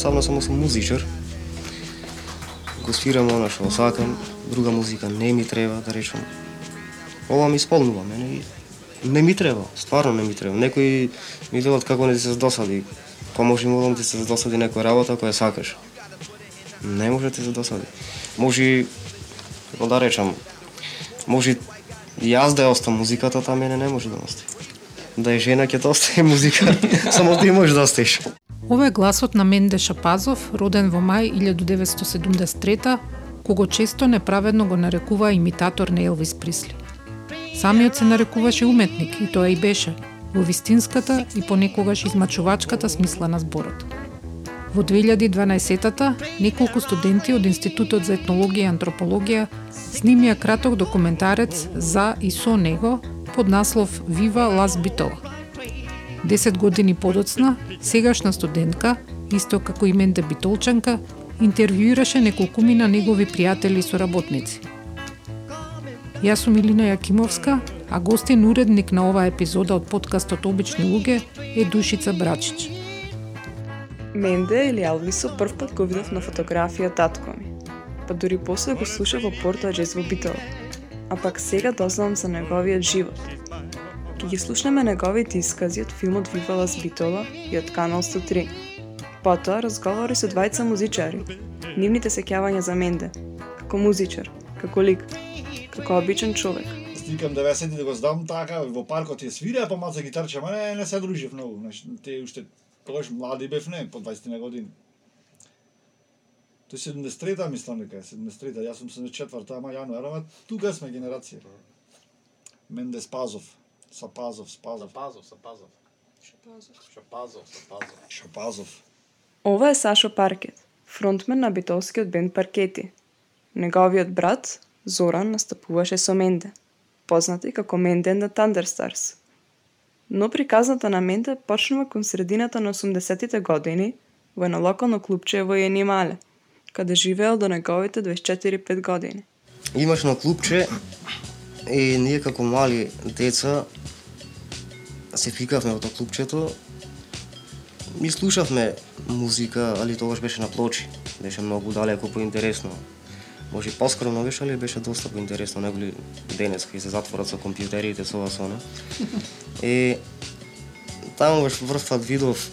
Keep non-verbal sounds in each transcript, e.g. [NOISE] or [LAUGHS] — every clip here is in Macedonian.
Јас едноставно само сум музичар. Го свирам она што сакам, друга музика не ми треба, да речам. Ова ми исполнува, мене и не ми треба, стварно не ми треба. Некои ми велат како не ти се досади. Па може да ти се досади некоја работа која сакаш. Не може да ти се досади. Може, како да речам, може јас да ја остам музиката, та мене не може да остане. остави. Да е жена ќе те остави музика, [LAUGHS] само ти можеш да оставиш. Ова е гласот на Менде Шапазов, роден во мај 1973 кого често неправедно го нарекува имитатор на Елвис Присли. Самиот се нарекуваше уметник и тоа и беше, во вистинската и понекогаш измачувачката смисла на зборот. Во 2012-тата, неколку студенти од Институтот за етнологија и антропологија снимија краток документарец за и со него под наслов «Вива Лас Битова», 10 години подоцна, сегашна студентка, исто како и Менде Битолчанка, интервјуираше неколку мина негови пријатели и соработници. Јас сум Илина Јакимовска, а гостин уредник на оваа епизода од подкастот Обични луѓе е Душица Брачич. Менде или Алвисо прв пат го видов на фотографија татко ми, па дури после го слушав во Порто Аджес во Битол, а пак сега дознавам за неговиот живот ќе ги слушнеме неговите искази од филмот Вива Лас Битола и од Канал 103. Потоа разговори со двајца музичари. Нивните сеќавања за Менде. Како музичар, како лик, како обичен човек. Стикам да 90 да го знам така, во паркот ја свира, па маца гитарче, ама не, не се дружив многу. значи, те уште тогаш млади бев, не, по 20 на години. Тој 73-та мислам дека е, 73-та, јас сум 74-та, ама јануар, ама тука сме генерација. Менде Спазов, Сапазов, Спазов, Сапазов, Сапазов. Шапазов, Сапазов. Шапазов. Ова е Сашо Паркет, фронтмен на битолскиот бенд Паркети. Неговиот брат, Зоран, настапуваше со Менде, познат и како Менде the Thunderstars. Но приказната на Менде почнува кон средината на 80-тите години во едно локално клубче во Јенимале, каде живеел до неговите 24-5 години. Имаш на клубче и ние како мали деца се фикавме во тоа клубчето и слушавме музика, али тогаш беше на плочи. Беше многу далеко поинтересно. Може и поскромно беше, али беше доста поинтересно, неголи денес кога се затворат со компјутерите со ова со она. [LAUGHS] И таму беше пат видов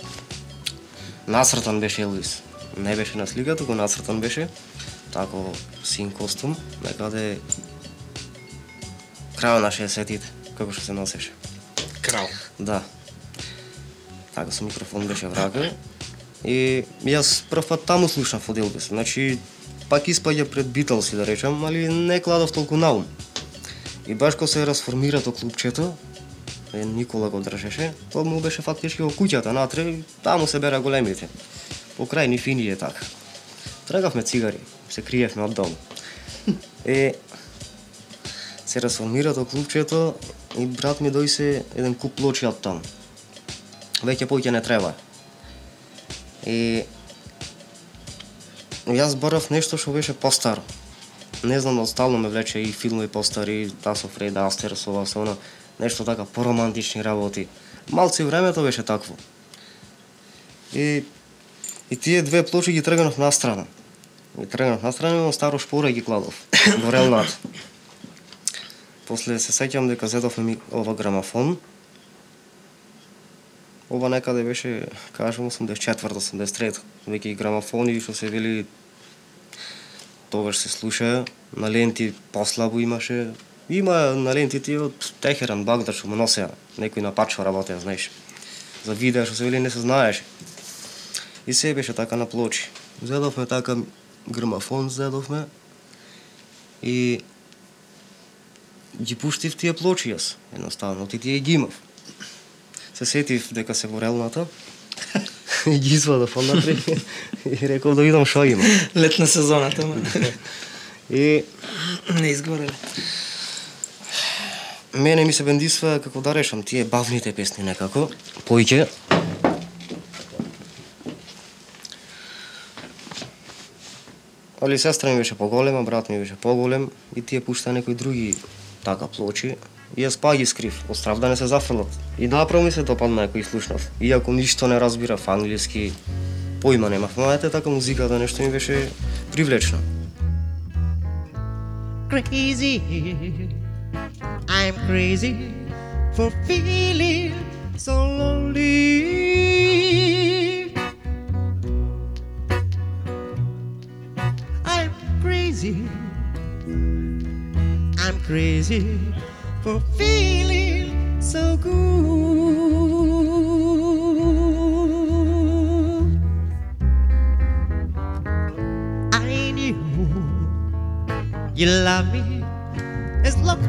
насртан беше Елвис. Не беше на слика, туку насртан беше тако син костум, некаде крајот на 60-тите, како што се носеше. Крал. Да. Така со микрофон беше врака. И јас прв пат таму слушнав од Елвис. Значи, пак испаѓа пред Битлси, да речам, али не кладов толку на ум. И баш кога се расформира то клубчето, е, Никола го држеше, тоа му беше фактички во куќата натре, таму се бера големите. Покрај ни фини е така. Трагавме цигари, се криевме од дом. [LAUGHS] Е, се расформира тоа клубчето и брат ми дојсе еден куп плочи од таму. Веќе повеќе не треба. И јас барав нешто што беше постаро. Не знам, од стално ме влече и филмови постари, та со Фред Астер, со ова, со она, нешто така поромантични работи. Малце времето беше такво. И и тие две плочи ги тргнав настрана. Ги тргнав настрана и имам старо шпора ги кладов. [COUGHS] Во над. После се сеќам дека зедовме ми ова грамафон. Ова некаде беше, кажам, 84-83. Веќе и грамафони што се вели тогаш се слуша, на ленти послабо имаше. Има на лентите од Техеран, Багдад што му носеа, некои на пачо работеа, знаеш. За видеа што се вели не се знаеш, И се беше така на плочи. Зедовме така грамафон зедовме и ги пуштив тие плочи јас, едноставно, ти тие ги имав. Се сетив дека се во релната [LAUGHS] и ги извадов однатре и реков да видам што има. Летна сезона тама. И не изгореле. мене ми се бендисва како да решам тие бавните песни некако, поиќе. Али сестра ми беше поголема, брат ми беше поголем и тие пушта некои други така плочи. И јас па ги скрив, од страв да не се зафрлат. И направо ми се допадна ако слушнав. Иако ништо не разбирав англиски, поима немав, но ете така музиката нешто ми беше привлечна. crazy. I'm crazy for feeling so lonely. Crazy for feeling so good. I knew you love me as long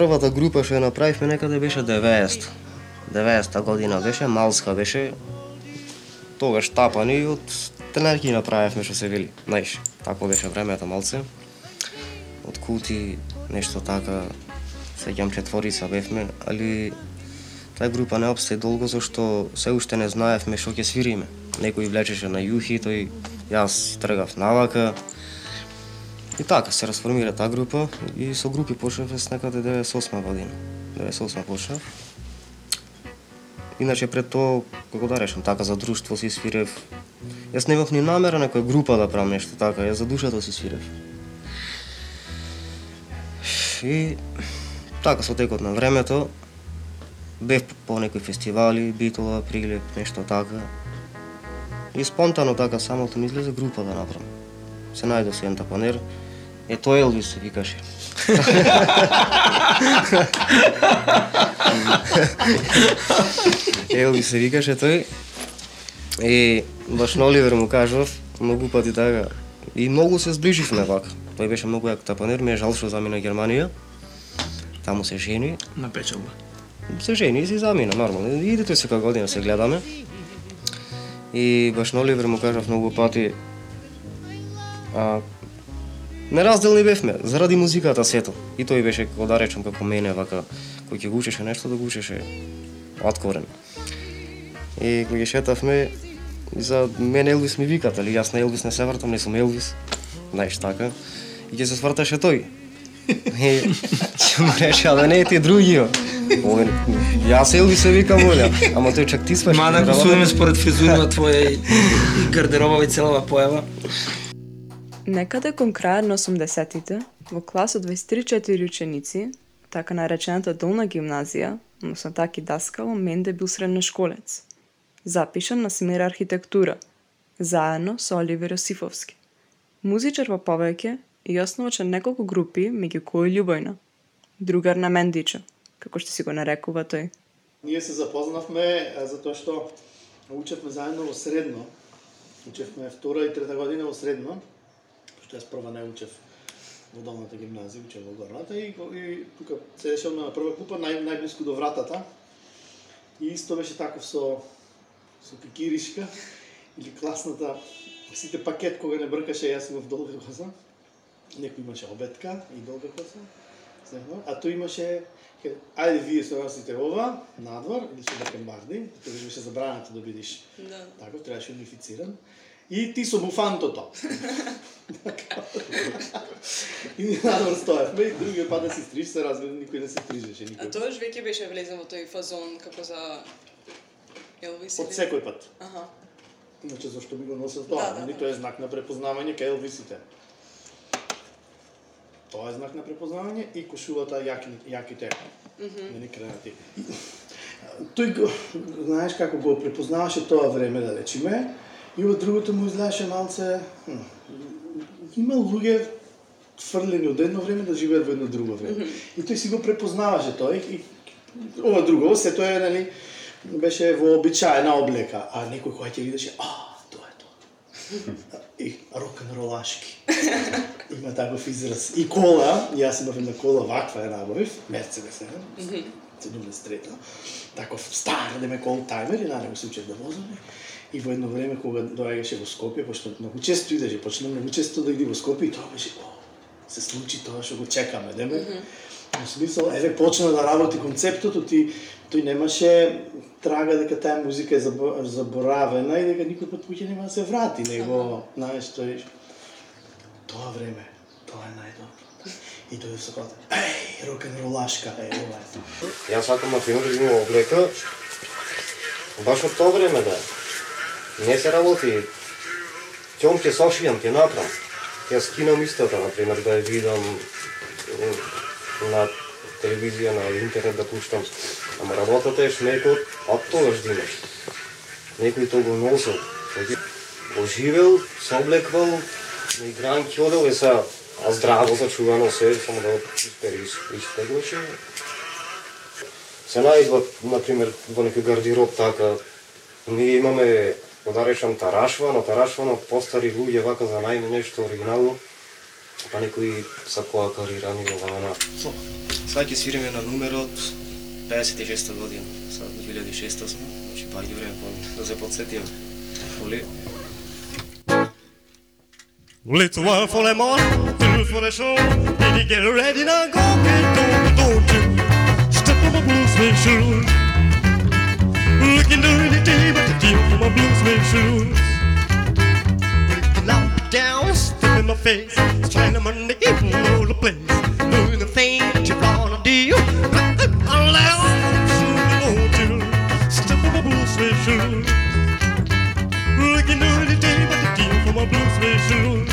првата група што ја направивме некаде беше 90. 90 година беше, малска беше. Тогаш тапани од тренерки направивме што се вели. Знаеш, тако беше времето малце. Од кути, нешто така, сеќам четворица бевме, али таа група не обстои долго зашто се уште не знаевме што ќе свириме. Некој влечеше на јухи, тој јас тргав навака. И така се расформира таа група и со групи почнав с некаде 98 година. 98 почнав. Иначе пред тоа, како да речам, така за друштво си свирев. Јас немав ни намера некоја група да правам нешто така, јас за душата си свирев. И така со текот на времето бев по некои фестивали, битола, прилеп, нешто така. И спонтано така самото ми излезе група да направам. Се најде со еден тапанер, е тој Елвис се викаше. Елвис се викаше тој. И баш на Оливер му кажав, многу пати така. И многу се зближивме вака. Тој беше многу јак тапанер, ми е жал што замина Германија. Таму се жени, На печалба. се жени и си замина, нормално. Иде тој секоја година се гледаме. И баш на Оливер му кажав многу пати, а, неразделни бевме, заради музиката сето. И тој беше, како да речем, како мене, вака, кој ќе го учеше нешто, да го учеше откорен. И кога ги шетавме, за мене Елвис ми викат, али јас на Елвис не се вртам, не сум Елвис, знаеш така. и ќе се сврташе тој. И ќе му рече, а да не е ти другиот. Ове, јас Елви се викам волја, ама тој чак ти сваш. Ма да го судиме според фризурата твоја и, гардеробова и целава појава. Некаде да кон крајот на 80-тите, во клас од 23-4 ученици, така наречената долна гимназија, односно таки даскало, Менде бил средношколец. Запишан на смер архитектура, заедно со Оливер Осифовски. Музичар во повеќе и основач на неколку групи, меѓу кои Љубојна. Другар на Мендичо, како што си го нарекува тој. Ние се запознавме затоа што учевме заедно во средно. Учевме втора и трета година во средно, јас прва не учев во долната гимназија, учев во горната и, и тука седеше на прва купа нај, најблиску до вратата. И исто беше таков со со кикиришка [LAUGHS] или класната сите пакет кога не бркаше јас имав долга коса. Некој имаше обетка и долга коса. А тој имаше ајде вие се носите ова надвор или со бакенбарди, тоа беше забрането да бидеш Да. Тако, требаше унифициран. И ти со буфантото. И ние надвор стоевме и другиот пат да се стриж, се разбира, никој не се стрижеше, А никој. тоаш веќе беше влезен во тој фазон како за Елвис Од секој пат. Аха. Иначе зашто би го носел тоа? Да, да, да. тоа е знак на препознавање кај Елвисите. Тоа е знак на препознавање и кошулата јаки, јаките, нели кренати. Тој го, знаеш како го препознаваше тоа време, да речеме, и во другото му изгледаше малце... Има луѓе фрлени од едно време да живеат во едно друго време. И тој си го препознаваше тоа и, ова друго, се тоа е, нели, беше вообичаена облека, а некој кој ќе видеше, а, тоа е тоа. И рок-н-ролашки. [LAUGHS] Има таков израз. И кола, јас имав една кола ваква ја набавив, Мерцедес, не? 73-та. Таков стар, да ме кол таймер и на него се учев да возам. И во едно време кога доаѓаше во Скопје, пошто многу често идеше, почна многу често да иде во Скопје и тоа беше, о, се случи тоа што го чекаме, деме. Во смисол, еве почна да работи концептот, ти тој немаше трага дека таа музика е забо- заборавена и дека никој пат пуќе нема да се врати, него, знаеш, тој тоа време, тоа е најдобро. И тој се каза, еј, рок-н-ролашка, е, ова е. Јас сакам да имам облека баш од тоа време да. Не се работи. Тем ќе сошијам, ќе направам. Ќе скинам истото, например, да ја видам на телевизија, на интернет да пуштам. Ама работата е шмекот, а тогаш да. Некој тоа го носил. Оживел, се облеквал, на игранки одел и са, а здраво зачувано се, само да испериш, истеглаше. Се најдва, например, во некој гардироб така, ние имаме, го да речам, тарашва, но тарашва на постари луѓе вака за најме нешто оригинално, па некои сакоа карирани во вана. Сега ќе свириме на numерот 56 година, сега 2006 сме, значи паѓи време да се подсетиме. Оли, Well, it's one for them all, two for the show. Did you get ready now? Go, get don't, don't you step on my blue suede shoes. you know anything but deal for my blues makes. Breaking out my face, slamming my name all the place. Doing the thing that you wanna do, all out, soon you to step Stepping my blues makes you lose. Breaking out the day but deal for my blues makes you.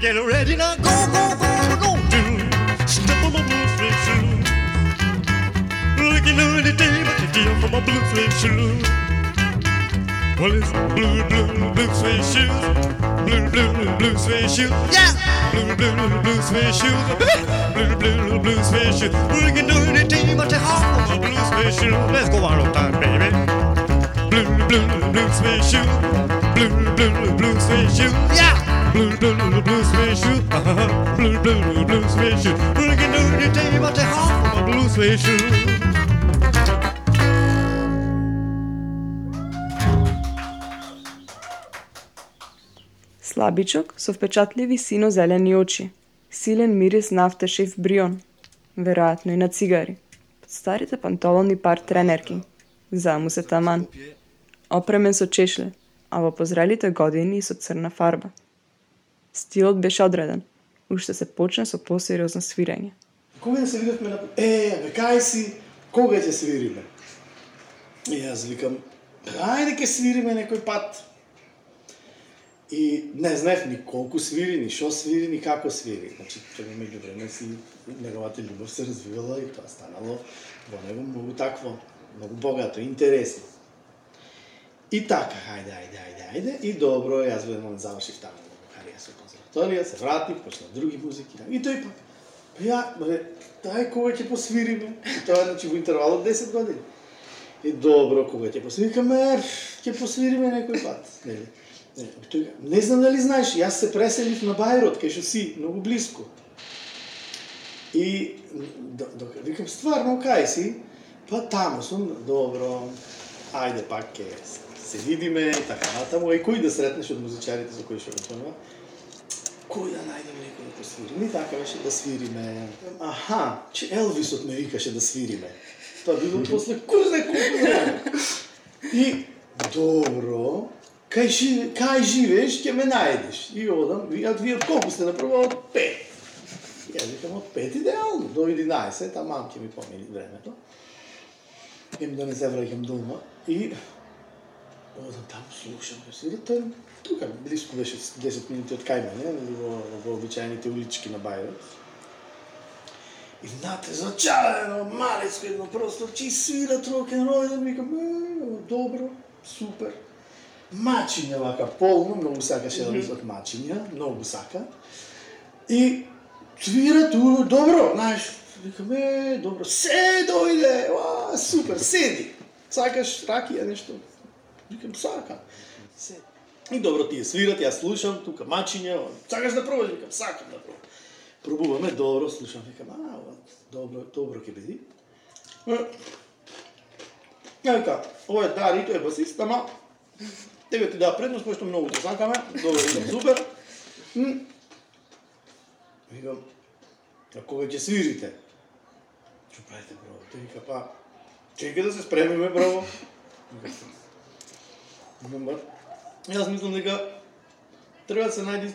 Get ready now? Go, go, go, go, two. Step on my blue suede shoes. Looking at the day, but the deal for my blue suede shoes. Well, it's blue, blue, blue suede shoes. Blue, blue, blue, suede shoes. Yeah. Blue, blue, blue, suede shoes. [LAUGHS] Blue, blue, blue, suede shoes. We can do anything but take off the blue suede shoes. Let's go one more time, baby. Blue, blue, blue suede shoes. Blue, blue, blue suede shoes. Yeah. blue, blue, blue, blue suede shoe. Uh-huh. Blue, blue, blue, blue suede shoe. Blue, can do you tell me about the heart from a blue suede shoe? Slabiček so vpečatljivi sino-zeleni oči, silen miris nafte šef Brion, verjetno je na cigari. Starite pantaloni par trenerki, zamu se taman. Opremen so češlje, a v pozreli tegodini so crna farba. Стилот беше одреден. Уште се почна со посериозно свирење. Кога се видевме на... Е, бе, кај си? Кога ќе свириме? И јас викам, ајде ќе свириме некој пат. И не знаев ни колку свири, ни шо свири, ни како свири. Значи, тоа меѓу време си неговата љубов се развивала и тоа станало во него многу такво, многу богато, интересно. И така, ајде, ајде, ајде, ајде, и добро, јас во завршив таму со консерваторија, се врати, почна други музики, да. и тој пак. Па ја, бре, тај кога ќе посвириме? И [LAUGHS] Тоа значи во интервал од 10 години. И добро, кога ќе посвириме, ќе посвириме некој пат, [LAUGHS] нели? Не, тој, не знам дали знаеш, јас се преселив на Бајрот, кај што си, многу близко. И до, викам, стварно, кај си? Па таму сум, добро, ајде пак ќе се видиме и така натаму, и кој да сретнеш од музичарите со кои што го кој да најдеме некој да посвириме. И така беше да свириме. Аха, че Елвисот ме викаше да свириме. Тоа било после кој знае колку време. И добро, кај, живе, кај живееш, ќе ме најдеш. И одам, викат, вие од колку сте направо од пет. И Јас викам од пет идеално, до 11, тамам ќе ми помини времето. Им да не се враќам дома. И одам таму, слушам, тој тука, близко беше 10 минути од кај мене, во, во обичајните улички на Бајрот. И внатре зачарено, малецко едно просто, чи свира рокен рол, и викам, добро, супер. Мачиња вака полно, многу сакаше да mm мачиња, многу сака. И свира ту, добро, знаеш, викам, е, добро, се дојде, ва, супер, седи. Сакаш ракија нешто? Викам, сакам. И добро тие свират, јас слушам, тука мачиња, сакаш да пробаш, викам, сакам да пробам. Пробуваме, добро, слушам, викам, а, ова, добро, добро ќе биде. Е, Ека, ова е Дари, тој е басист, ама тебе ти дава предност, пошто многу те сакаме, добро, викам, супер. Викам, а кога ќе свирите? Што правите, бро? Тој вика, па, чекај да се спремиме, бро. Номер. Јас мислам дека треба да се најди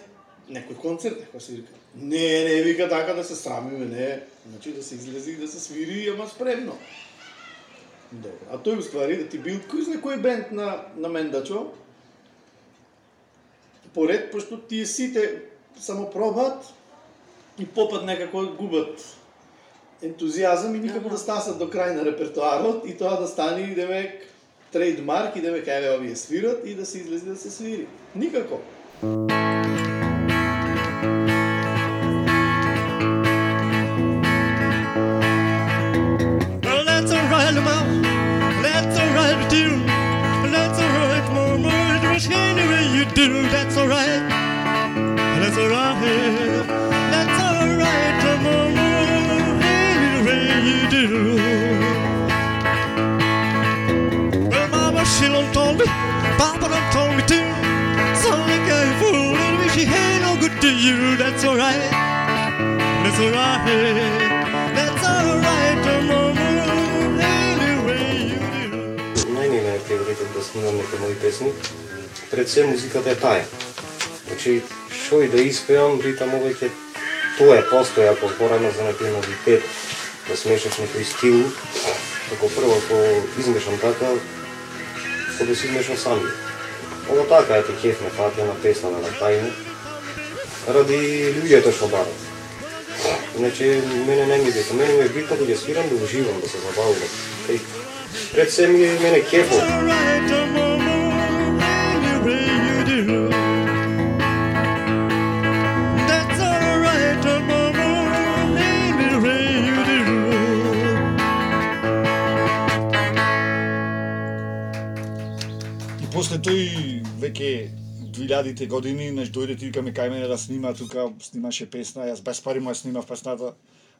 некој концерт, некој се вика. Не, не, вика така да се срамиме, не. Значи да се излезе и да се свири, ама спремно. Добро. А тој уствари да ти бил кој знае кој бенд на на Мендачо. Поред пошто тие сите само пробат и попат некако губат ентузијазам и никако да стасат до крај на репертоарот и тоа да стане демек трейдмарк и да демек еве овие свират и да се излезе да се свири. Никако. You. That's alright. That's alright. That's alright, Mama. Any way you do. Најми е фаворитот да снимам некои мои песни. Пред се музиката е таа. Значи, шо и да испеам, ритам овеќе тоа е постоја ако порано за некој новитет, да смешаш некој стил, како прво ако измешам така, ако да си измешам сами. Ова така е те кеф ме фатја на песна на тајна. radi ljudi je to šobarov. Znači, mene ne ide, to meni je bitno da sviram, da uživam, da se zabavam. Pred sve mi je mene kepo. И после тој веќе 2000-те години, неш дојде ти викаме кај мене да снима тука, снимаше песна, јас без пари му ја снимав песната.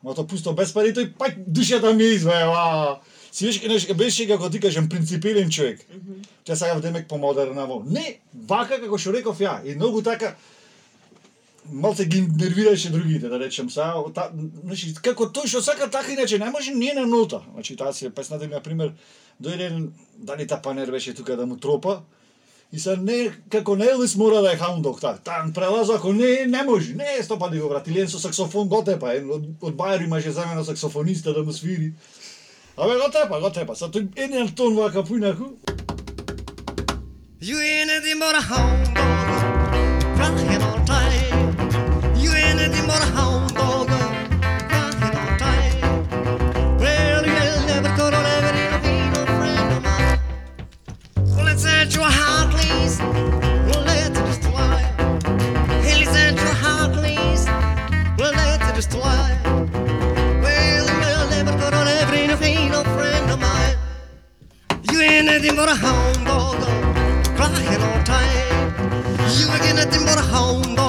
Ма тоа пусто без пари, тој пак душата ми извева. Си беше, неш, беше како ти кажем принципилен човек. Ја сакав демек помодерна во. Не, вака како што реков ја, и многу така малце ги нервираше другите, да речем, са, та, значи, како тој што сака така иначе не може не на нота. Значи таа си песната ми на пример дојде дали та панер беше тука да му тропа и се не како не Елвис мора да е hound dog. Тан прелаза ако не не може. Не е стопа да го врати Лен со саксофон го тепа. Е, Од, од Бајер имаше замена саксофониста да му свири. Абе го тепа, го тепа. Са тој еден тон вака поинаку. You ain't anything but a hound dog, crying all time. You ain't anything but a hound dog, crying all time. Well, you'll never go on every little friend of mine. Well, let's set your a. You but a hound dog, crying all time. You ain't nothing but a hound dog,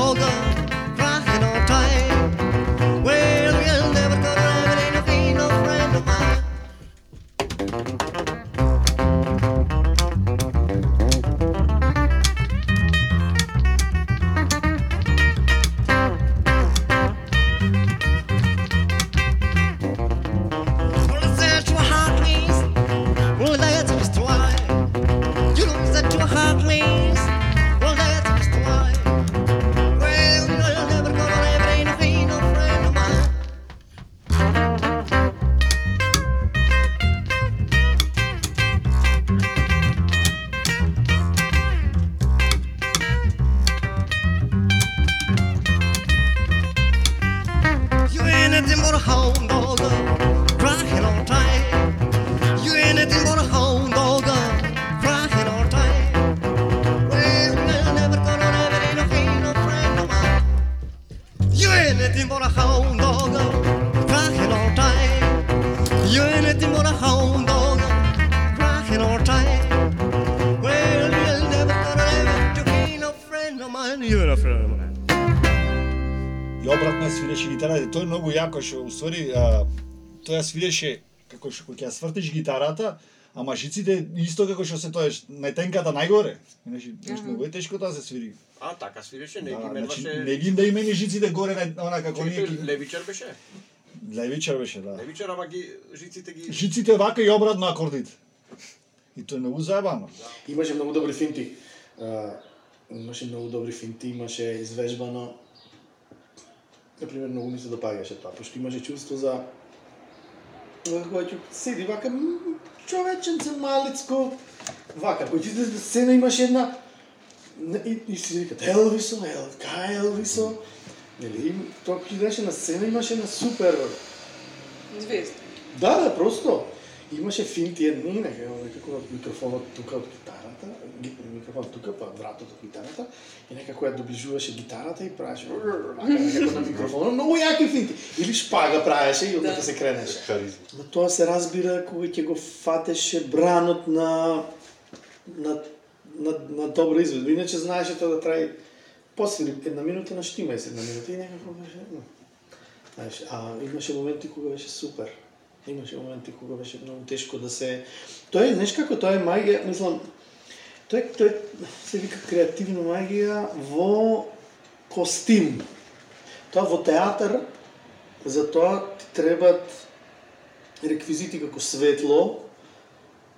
јако што уствари а, тоа свиреше како што кога ќе свртиш гитарата, ама жиците исто како што се тоа е најтенката најгоре. Значи, нешто многу е тешко тоа се свири. А, така свиреше, не Да, ги значи, мерваше... не ги да имени жиците горе на она како ние Левичар беше? Левичар беше, да. Левичар, ама ги жиците ги... Жиците вака и обратно акордите. И тоа е многу заебано. Имаше многу добри финти. А, имаше многу добри финти, имаше извежбано. Например, многу ми се допаѓаше тоа, пошто имаше чувство за кога ќе седи вака човеченце малицко вака, кој ќе на сцена имаше една и, и си викат Елвисо, Ел, кај Елвисо? Нели, им- тоа ќе на сцена имаше на супер Звезда. Да, да, просто. Имаше финти едни, нека некако микрофонот тука од гитарата, ги- микрофонот тука, па вратот од гитарата, и некако ја доближуваше гитарата и правеше [LAUGHS] на микрофонот, многу јаки финти. Или шпага правеше и оттека Да. се кренеше. Но тоа се разбира кога ќе го фатеше бранот на на на, на добра изведба. Иначе знаеше тоа да траи посвири една минута на штима една минута и некако беше. Знаеш, а имаше моменти кога беше супер. Имаше моменти кога беше многу тешко да се Тоа е, знаеш како тоа е магија, мислам, тоа е, тоа е, се вика креативна магија во костим. Тоа во театар, за тоа ти требат реквизити како светло,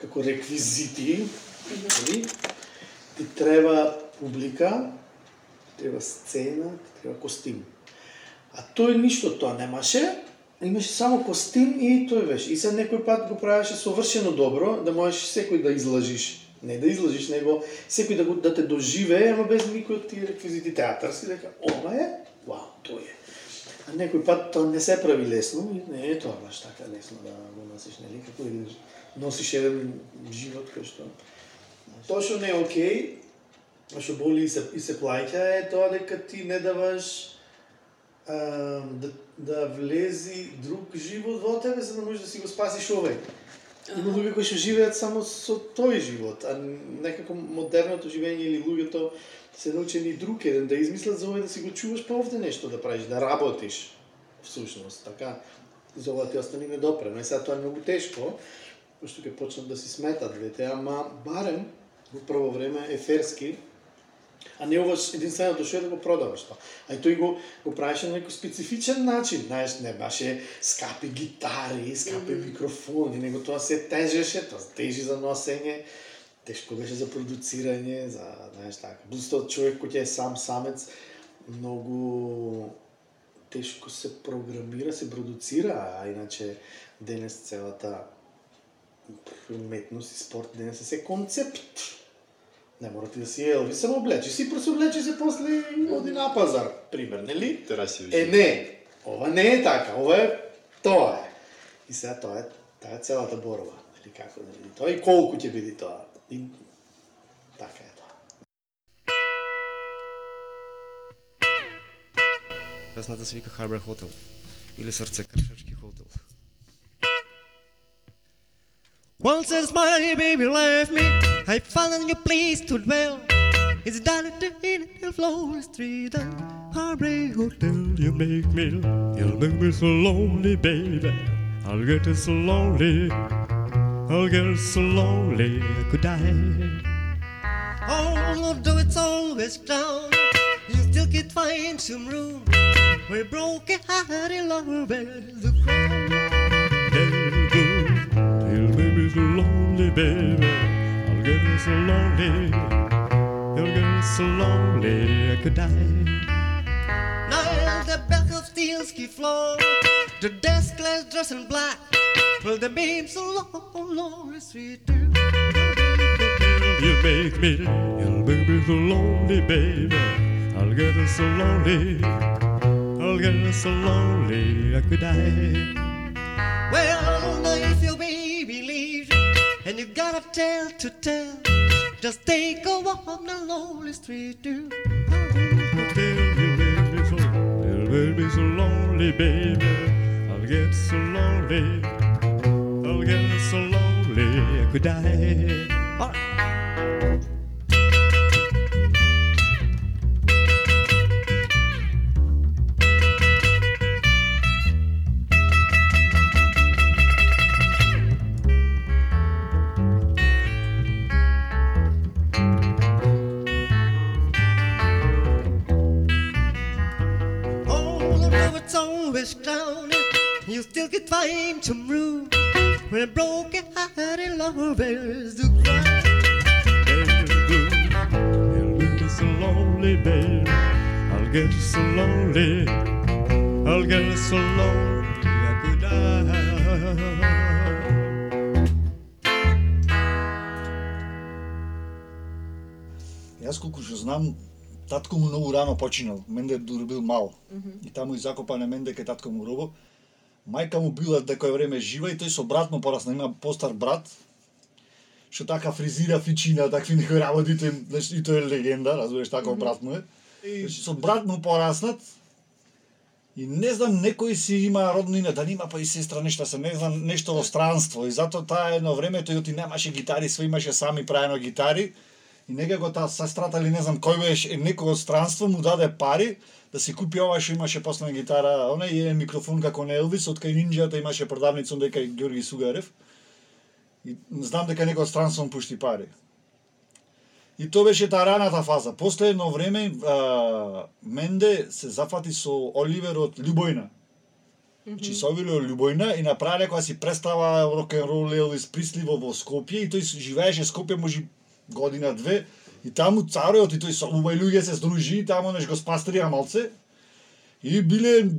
како реквизити, нели? Ти треба публика, ти треба сцена, ти треба костим. А тој ништо тоа немаше, имаше само костим и тој беше. И се некој пат го правеше совршено добро, да можеш секој да излажиш. Не да излажиш, него секој да, го, да те доживее, ама без никој од тие реквизити театарски, дека ова е, вау, тој е. А некој пат тоа не се прави лесно и не е тоа баш така лесно да го носиш, нели, како да и носиш еден живот кој што Тоа што не е окей, а што боли и се, и се плаќа е тоа дека ти не даваш а, да, да влези друг живот во тебе за да можеш да си го спасиш овој. Има луѓе кои што живеат само со тој живот, а некако модерното живење или луѓето се научени друг еден да измислат за овој да си го чуваш па овде нешто да правиш, да работиш всушност, така за ова ти остани недопрено. И сега тоа е многу тешко, пошто ќе почнат да си сметат двете, ама барем во прво време еферски, а не ова единственото што е да го продаваш тоа. А и тој го, го правеше на некој специфичен начин, знаеш, не баше скапи гитари, скапи микрофони, него тоа се тежеше, тоа тежи за носење, тешко беше за продуцирање, за, знаеш, така. Плюс тоа човек кој е сам самец, многу тешко се програмира, се продуцира, а иначе денес целата уметност и спорт денес е се концепт. Не мора ти да си Елвис, само облечи си, просто облечи се после и оди на пазар, пример, нели? Тераси Е, не, ова не е така, ова е тоа е. И сега тоа е, таа е целата борба, нели како да биде тоа и колку ќе биде тоа. И така е тоа. Песната се вика Harbor Hotel или Срце кршачки хотел. Once as my baby left me, I found a new place to dwell. It's down at the end of Florida Street, and Heartbreak Hotel. You make me, you'll make me so lonely, baby. I'll get so lonely, I'll get so lonely, I could die. Although it's always down, you still can find some room where broken-hearted lovers. They'll go, they'll make me so lonely, baby. So lonely, you'll get so lonely, I could die. Now the back of steel ski floor, the desk glass dressed in black. Well, the beams so long, long, sweet. You make me, you'll make me so lonely, baby. I'll get so lonely, I'll get so lonely, I could die. Well, now if your baby leaves and you got a tale to tell, just take a walk on the lonely street, do. You'll make me so lonely, baby. I'll get so lonely, I'll get so lonely, I could die. All right. Татко му многу рано починал. Менде дури бил мал. И таму и закопане менде кај татко му робо. Мајка му била дека време жива и тој со брат му порасна, има постар брат. Што така фризира фичина, такви некои работи, тој, знаеш, и тој е легенда, разбираш, таков брат му е. Значи, со брат му пораснат, И не знам, некој си има роднина, да нема па и сестра нешто се, не знам, нешто во странство. И затоа таа едно време тој оти немаше гитари, све имаше сами правено гитари. И некако таа сестрата или не знам кој беше, некој од странство му даде пари да си купи ова што имаше после гитара, оне и еден микрофон како на Елвис, од кај Нинџата имаше продавница онде кај Ѓорги Сугарев. И знам дека некој од странство му пушти пари. И тоа беше таа раната фаза. После едно време а, Менде се зафати со Оливер од Љубојна. Значи со Оливер од Љубојна и направи некоја си представа рок н рол Елвис Присли во во Скопје и тој живееше Скопје може година две и таму царојот и тој со умај луѓе се здружи и таму неш го спастрија малце. И биле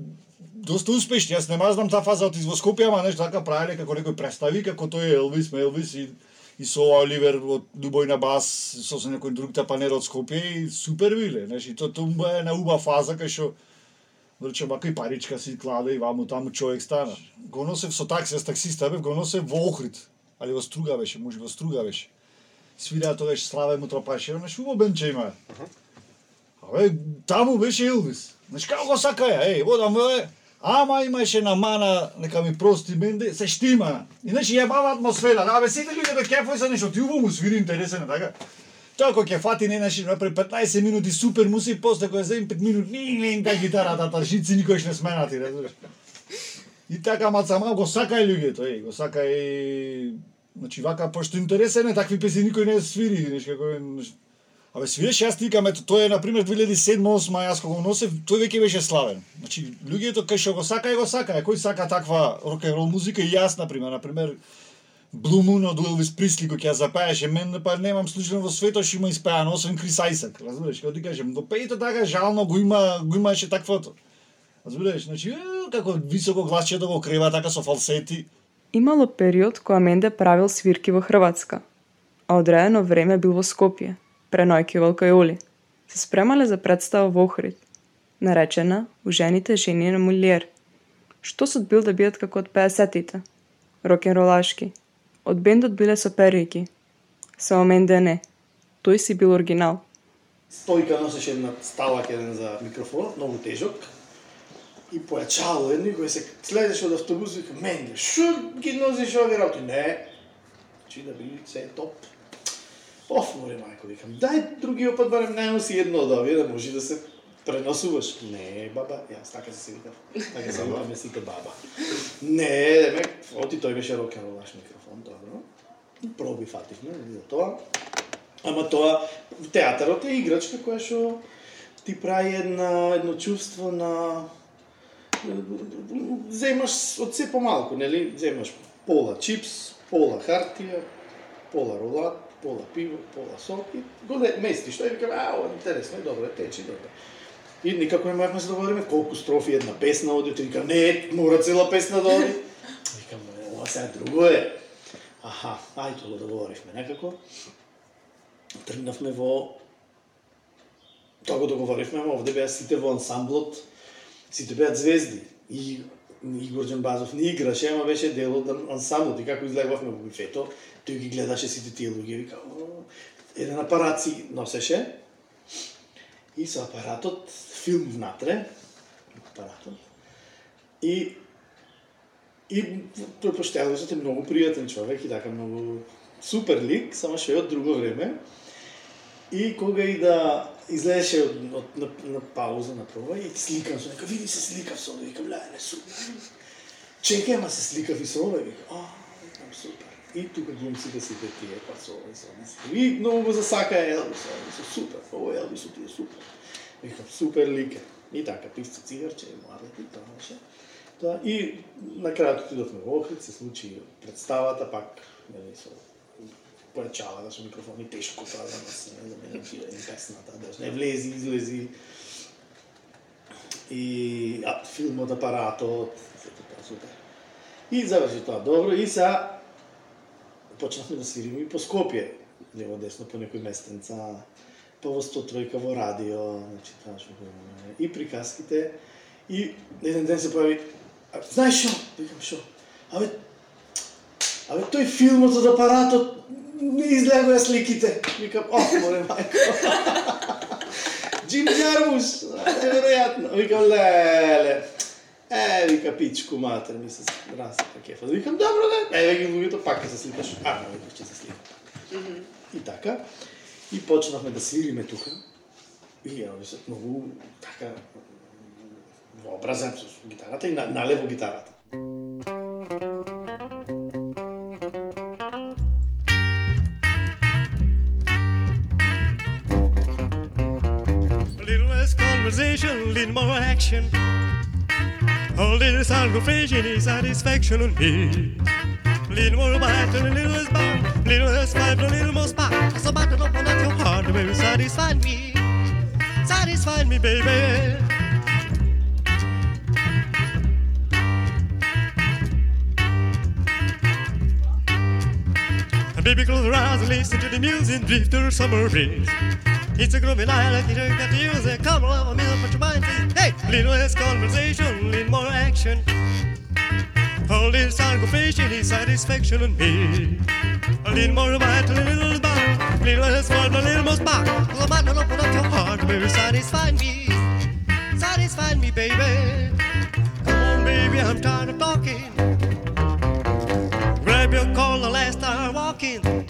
доста успешни. Јас нема знам таа фаза од во ама нешто така правеле како некој представи како тој е Елвис, Елвис и и со Оливер од Дубој на бас, со со некој друг тапанер од Скопје и супер биле, знаеш, и тоа тоа е на уба фаза кај што Врче мака и паричка си кладе и ваму таму човек стана. Го носев со такси, јас таксиста бев, го носев во Охрид. Али во Струга беше, може во Струга беше. Свираа тогаш Славе му тропаше, знаеш, убаво бенче има. Абе, таму беше Илвис. Знаеш, како го сака ја, еј, водам е, Ама имаше на мана, нека ми прости менде, се штима. Иначе јебава атмосфера. Да, абе сите луѓе да кефој се нешто, ти убаво му свири интересен, така? Тоа кој ќе фати не наши пред 15 минути супер муси, после кој земе 5 минути, ни ни та гитарата, да, та да, жици никош не сменати, разбираш. И така мацама го сакај луѓето, еј, го сакај Значи вака пошто интересен е такви песни никој не свири, нешто како Абе свиреше јас тикам, ето тој е на пример 2007-2008 јас кога го носев, тој веќе беше славен. Значи луѓето кај што го сака го сака, кој сака таква рок н рол музика и јас на пример, на пример Blue Moon од Elvis Presley кој ќе ја запееше, мен па немам случајно во светот што има испеано освен Крис Айсак, разбираш, како ти кажам, до пеето така жално го има го имаше таквото. Разбираш, значи е, како високо гласче да го крева така со фалсети. Имало период кога Менде правил свирки во Хрватска, а одредено време бил во Скопје, пренојкивал кај Оли. Се спремале за представа во Охрид, наречена У жените жени на Мулиер. Што сот бил да бидат како од 50-тите? ролашки. Од бендот биле соперики. Само Менде не. Тој си бил оригинал. Стојка носеше една ставак еден за микрофонот, многу тежок. И појачало едни кој се следеше од автобус и вика, менде, шо ги носиш овие работи? Не. Чи да били се топ. Оф, море мајко, викам, дај другиот пат барем не носи едно од овие да може да се преносуваш. Не, баба, јас така се се викав. Така се викаме сите баба. Не, деме, оти тој беше рок-н-ролаш микрофон, добро. Проби фативме, за тоа. Ама тоа, театарот е играчка која што ти прави една, едно чувство на земаш од се помалку, нели? Земаш пола чипс, пола хартија, пола ролат, пола пиво, пола сок и го местиш. Тој вика, а, ова интересно, е добро, е течи, добро. И никако не можевме да се договориме колку строфи една песна оди, тој вика, не, мора цела песна да оди. [LAUGHS] Викам, «Е, ова сега друго е. Аха, ајде го договоривме некако. Тргнавме во Тоа го договоривме, овде беа сите во ансамблот, сите беа звезди. И Игор Джамбазов не играше, ама беше дел од ансамблот. И како излегувавме во бифето, тој ги гледаше сите тие луѓе и вика, еден апарат си носеше. И со апаратот, филм внатре, апаратот. И И тој поштелвачот е многу пријатен човек и така многу супер лик, само што е од друго време. И кога и да излезеше од, од на, на пауза на проба и сликам со нека види се сликав со овој, викам леле супер. Чекај, ама се сликав и со овој, викам, а, викам супер. И тука глумците сите тие па со овој, со овој. И многу го засака Елвис, Елвис, супер, овој Елвис ти е супер. Викам супер лике. И така пивце цигарче, и младите, тоа беше. Тоа и на крајот отидовме во Охрид, се случи представата пак, нели со појачала да со микрофони тешко тоа да за нас, не да за мене ти песната, да не влези, излези. И а, филмот, апаратот, сето тоа да. супер. И заврши тоа добро и са почнавме да свириме и по Скопје, лево десно по некои местенца, па во 103 во радио, значи тоа што го имаме. И приказките и еден ден се појави знаеш што? Викам што? Абе, абе тој филмот од апаратот не излегоа сликите. Викам, ох, море мајко. [LAUGHS] Джим Джармус, неверојатно. Викам, леле. Е, вика, пичку матер, ми се расипа кефа. Викам, добро, да. Е, веќе луѓето пак ќе се сликаш. А, веќе ќе се сликам. И така. И почнавме да свириме тука. И ја, се многу така вообразен со гитарата и на, налево гитарата. Conversation, a more action. A little satisfaction is satisfaction on me. Little more bite and a little less. A little less fight, a little more spark. So bite it open at your heart, baby, satisfy me. Satisfy me, baby. And baby, close your eyes and listen to the music, drift through summer breeze. It's a groovy like you got the music. Come along with me, put your mind to Hey, little less conversation, little more action. A little satisfaction is satisfaction on me. A little more bite, a little bite, little less fun, a little more spark. Cause I'm not open up your heart, baby, satisfy me. Satisfy me, baby. Come on, baby, I'm tired of talking. Grab your collar, let's start walking.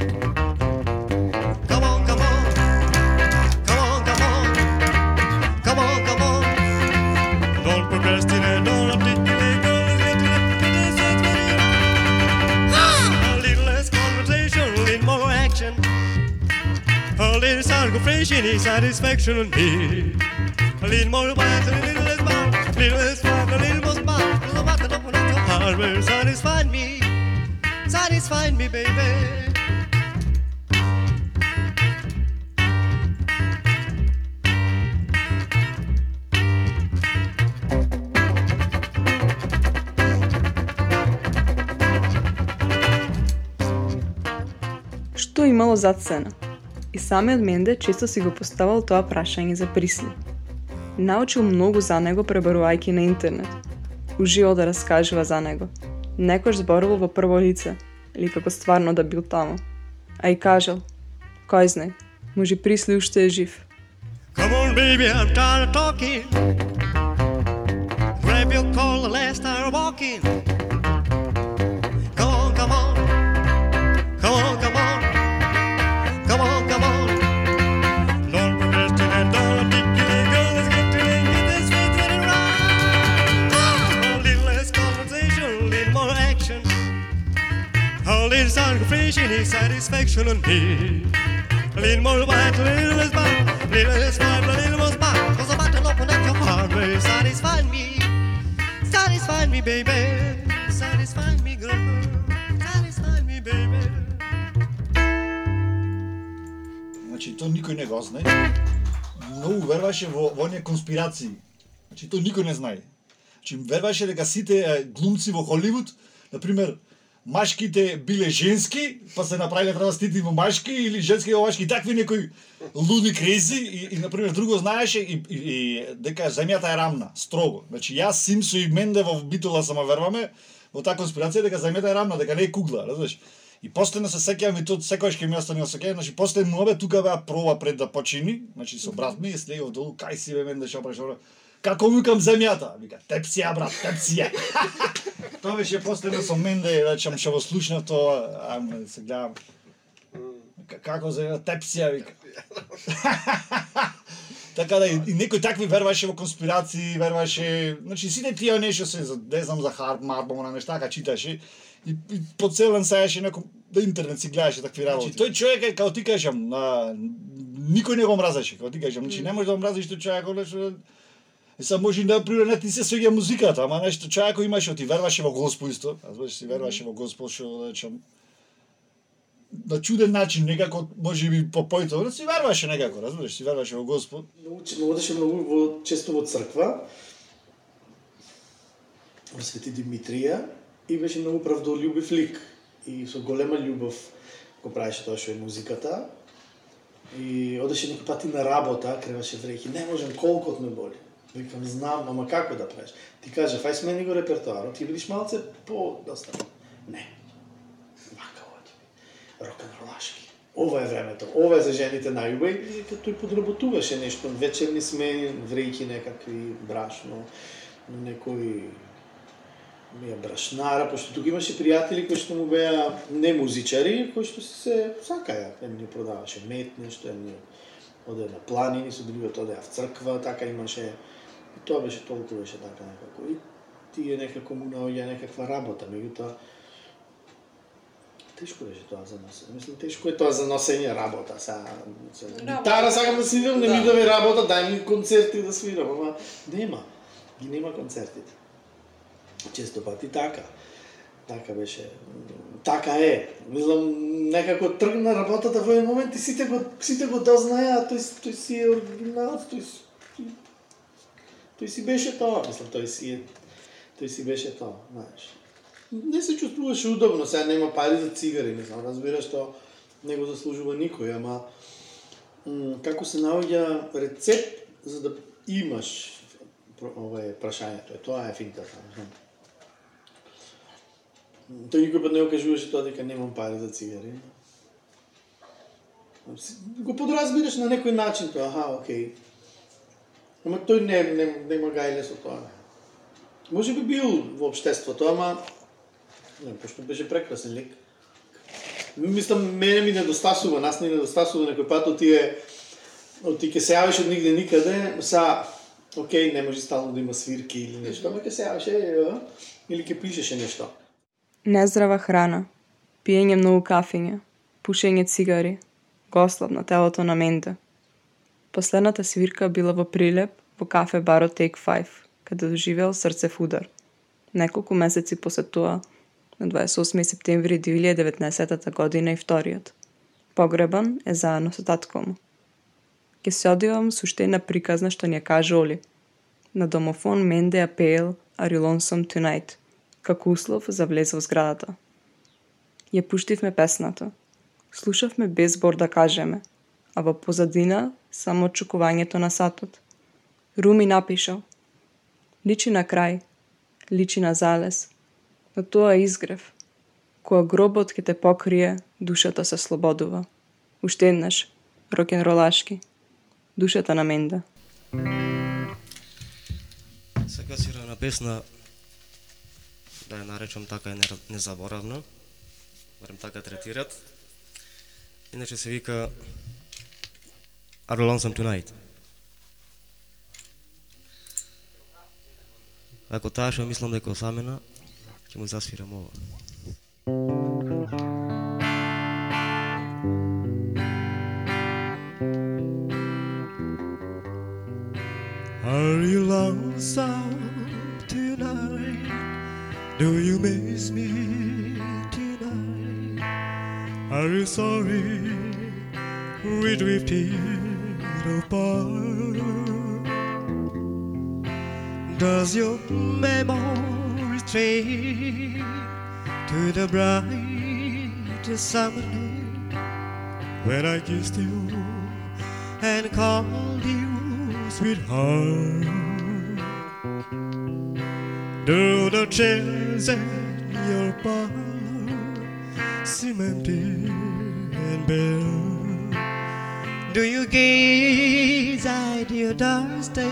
A little satisfaction is satisfaction in me. A little more bite, a little less bite, a little less fun, a little more smile. A little bite, open up your heart, will satisfy me. Satisfy me, baby. Што имало зад Iz same odmende često si bo postavljal ta vprašanja za prisli. Naučil mnogo za njega prebarovalki na internet. Uživo da razkaževa za njega. Nekož zborovo v prvo lice, ali kako stvarno da bil tamo. A i kažel, kaj znaj, mu že prislil što je živ. Come on baby, I'm tired of talking. Grab your collar last time walking. Satisfaction is satisfaction on me. Little more white, little less black, little less white, little more black. Cause I'm about to open up your heart, baby. satisfy me. Satisfy me, baby. Satisfy me, girl. Satisfy me, baby. Значи, тоа никој не го знае. Многу верваше во, во оние конспирации. Значи, тоа никој не знае. Значи, верваше дека сите глумци во Холивуд, например, машките биле женски, па се направиле травестити во машки, или женски во машки, такви некои луди крези, и, и например, друго знаеше и, и, и дека земјата е рамна, строго. Значи, јас, Симсо и Менде во Битола само верваме, во таа конспирација дека земјата е рамна, дека не е кугла, разбираш? И постојано се сеќавам и тоа секогаш ќе ми остане осеќај, значи после муабе тука беа проба пред да почини, значи со брат ми и слегов долу, кај си бе менде што прашува. Како викам земјата? Вика, тепсија брат, тепсија. [LAUGHS] тоа беше постојано со менде, речам што го слушнав тоа, ама се гледам. Како земја тепсија вика. [LAUGHS] така да и, и некој такви верваше во конспирации, верваше, значи сите тие нешто се за не знам за Харп, Марбл, на нешта ка читаше и, и по цел ден саеше неко да интернет си гледаше такви работи. Значи, тој човек е како ти кажам, на никој не го мразеше, како ти кажам, значи не може да го мразиш тој човек И са може и да пример не ти се свеѓа музиката, ама нешто човекот имаше, ти верваше во Господ исто, разбираш, си верваше во Господ што да речам на чуден начин, некако, може би по но да си верваше некако, разбираш, си верваше во Господ. Научи, одеше многу во, често во црква, во Свети Димитрија, и беше многу правдолюбив лик. И со голема љубов го правеше тоа што е музиката. И одеше некој пати на работа, креваше вреќи, не можем, колку ме боли. Викам, знам, ама како да правиш? Ти кажа, фај смени го репертоарот, ти бидиш малце по доста. Не. Вака оди. Рок-н-ролашки. Ова е времето, ова е за жените најубави, и вика, тој подработуваше нешто, вечерни смени, врејки некакви, брашно, некои ми ја брашнара, пошто тука имаше пријатели кои што му беа не музичари, кои што се сакаја, ем ни продаваше мет, нешто, ем ни оде на планини, со другиот оде в црква, така имаше, и тоа беше толку беше така некако. И тие некако му наоѓа некаква работа, меѓутоа, Тешко беше тоа за носење. Мислам, тешко е тоа за носење работа. Са, са гитара сакам да свирам, не ми Да. даде работа, дај ми концерти да свирам, ама нема. Ги нема концертите. Често пати така. Така беше. Така е. Мислам, некако тргна работата во еден момент и сите го, сите го дознаја, тој, тој си е оригинал, тој, тој си беше тоа. Мислам, тој си е, тој си беше тоа, знаеш не се чувствуваше удобно, сега нема пари за цигари, не знам, разбираш што не го заслужува никој, ама како се наоѓа рецепт за да имаш ова е прашањето, тоа е финта таму. Тој никој пат не го кажуваше тоа дека немам пари за цигари. Го подразбираш на некој начин тоа, аха, окей. Ама тој не, не, нема гајле со тоа. Може би бил во обштеството, ама не, пошто беше прекрасен лик. Мислам, мене ми недостасува, нас не недостасува некој пат од тие од ти ќе се јавиш од нигде никаде, са окей, не може стално да има свирки или нешто, ама ќе се јавиш е, е, или ќе пишеше нешто. Нездрава храна, пиење многу кафење, пушење цигари, го на телото на менте. Последната свирка била во Прилеп, во кафе барот Take 5, каде доживеал срцев удар. Неколку месеци после тоа, на 28 септември 2019 година и вториот. Погребан е заедно со татко му. Ке се одивам суштена приказна што ни ја каже Оли. На домофон Менде ја пеел Are you lonesome tonight? како услов за влез во зградата. Ја пуштивме песната. Слушавме без збор да кажеме, а во позадина само чукувањето на сатот. Руми напишал. Личи на крај, личи на залез, но тоа е изгрев. Кога гробот ќе те покрие, душата се слободува. Уште еднаш, Рокенролашки, Душата на Менда. Сега си на песна да ја наречам така е незаборавна. Барем така третират. Иначе се вика Are you lonesome tonight? Ако таа што мислам дека е осамена, ќе му засвирам ова. Are you lonesome tonight? Do you miss me tonight? Are you sorry we drifted Does your memory stray to the bright summer day when I kissed you and called you sweetheart? Do the chairs in your parlor seem empty and bare? Do you gaze at your doorstep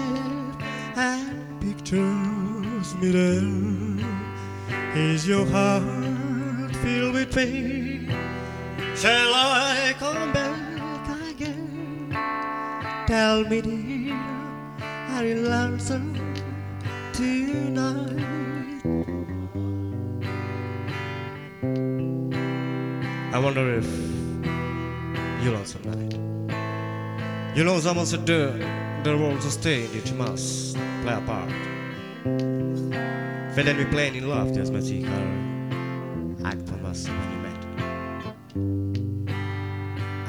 and pictures there? Is your heart filled with pain? Shall I come back again? Tell me, dear, are you lonesome tonight? I wonder if you lost tonight. You Gemensamt the there was a stain that you must play a part. För den vi playing in love, deras musik har akt på massor av element.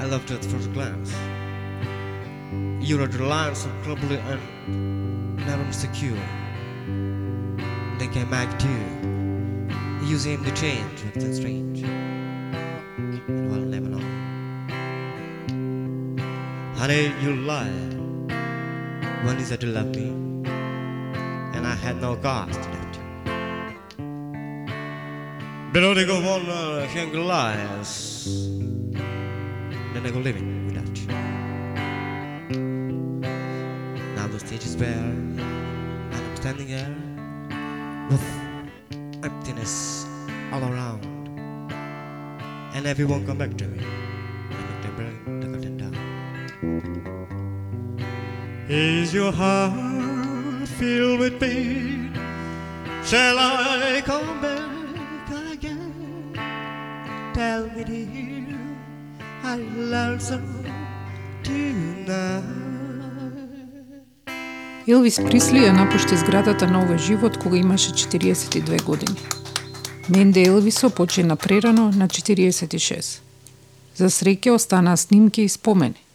I loved it at first glance. You're the lines of trouble and never secure. They came back to you, using the change with the strange. Honey, you lied when you said you loved me, and I had no cause to doubt you. Below they go on uh, hang lies, then I go living without you. Now the stage is bare, and I'm standing here with emptiness all around, and everyone come back to me. Is your heart filled with pain? Shall I come back again? Tell me, dear, I love some tonight? Елвис Присли ја напушти зградата на овој живот кога имаше 42 години. Менде Елвисо почина прерано на 46. За среќа останаа снимки и спомени.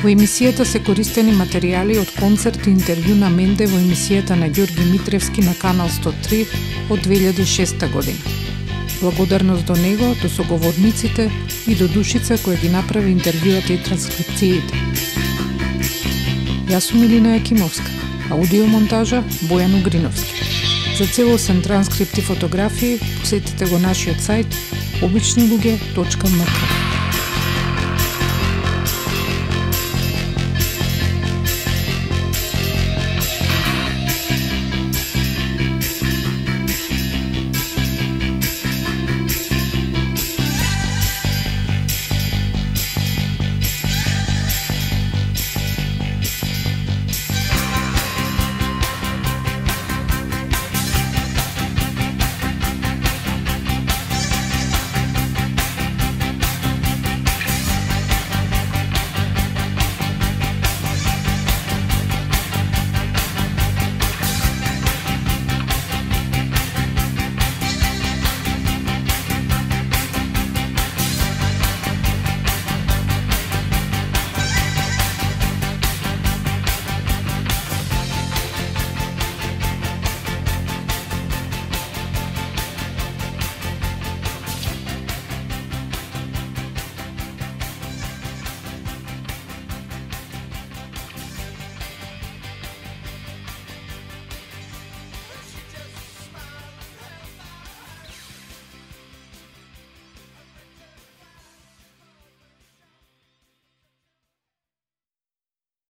Во емисијата се користени материјали од концерт и интервју на Менде во емисијата на Ѓорги Митревски на Канал 103 од 2006 година. Благодарност до него, до соговорниците и до Душица која ги направи интервјуата и транскрипциите. Јас сум Илина Јакимовска, аудиомонтажа Бојан Угриновски. За целосен транскрипт и фотографии посетете го нашиот сајт обичнилуѓе.мк.